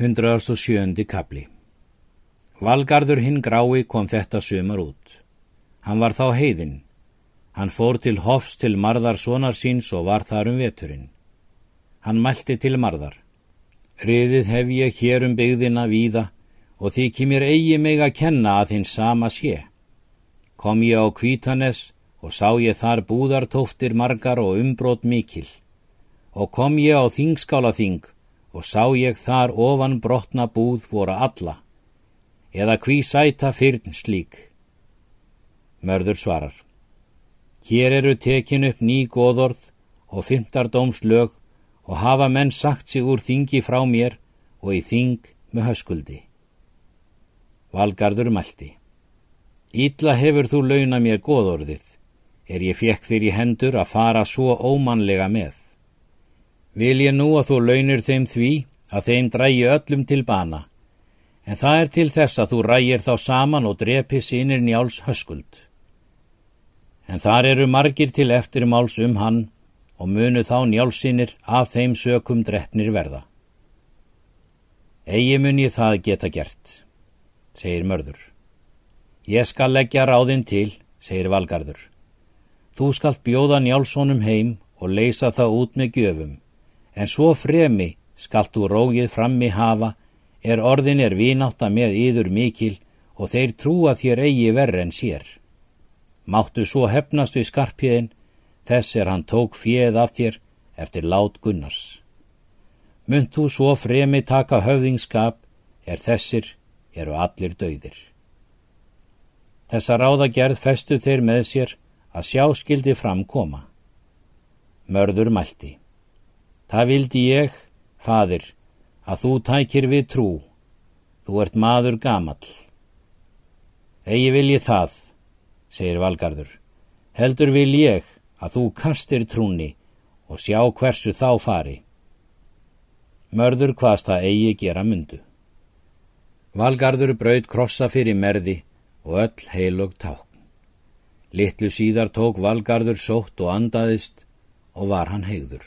107. kapli Valgarður hinn grái kom þetta sömur út. Hann var þá heiðin. Hann fór til hofs til marðar sonar síns og var þar um veturinn. Hann mælti til marðar. Riðið hef ég hér um byggðina víða og þykir mér eigi mig að kenna að hinn sama sé. Kom ég á kvítanes og sá ég þar búðartóftir margar og umbrót mikil. Og kom ég á þingskála þing og sá ég þar ofan brotna búð voru alla, eða hví sæta fyrn slík. Mörður svarar. Hér eru tekin upp ný góðorð og fymtardómslög og hafa menn sagt sig úr þingi frá mér og í þing með höskuldi. Valgarður mælti. Ítla hefur þú launa mér góðorðið, er ég fekk þér í hendur að fara svo ómanlega með. Vil ég nú að þú launir þeim því að þeim drægi öllum til bana, en það er til þess að þú rægir þá saman og drepi sínir njáls höskuld. En þar eru margir til eftirmáls um hann og munu þá njálsinir af þeim sökum drefnir verða. Egi mun ég það geta gert, segir mörður. Ég skal leggja ráðinn til, segir valgarður. Þú skalt bjóða njálsónum heim og leysa það út með gjöfum en svo fremi skalt þú rógið frammi hafa, er orðin er vináta með yður mikil og þeir trúa þér eigi verre en sér. Máttu svo hefnast við skarpiðin, þess er hann tók fjöð af þér eftir lát Gunnars. Munt þú svo fremi taka höfðingskap, er þessir, eru allir döðir. Þessa ráðagerð festu þeir með sér að sjá skildi framkoma. Mörður mælti. Það vildi ég, fadir, að þú tækir við trú. Þú ert maður gamall. Egi vil ég það, segir Valgarður. Heldur vil ég að þú kastir trúni og sjá hversu þá fari. Mörður hvaðst það eigi gera myndu. Valgarður braud krossa fyrir merði og öll heilug tákn. Littlu síðar tók Valgarður sótt og andaðist og var hann hegður.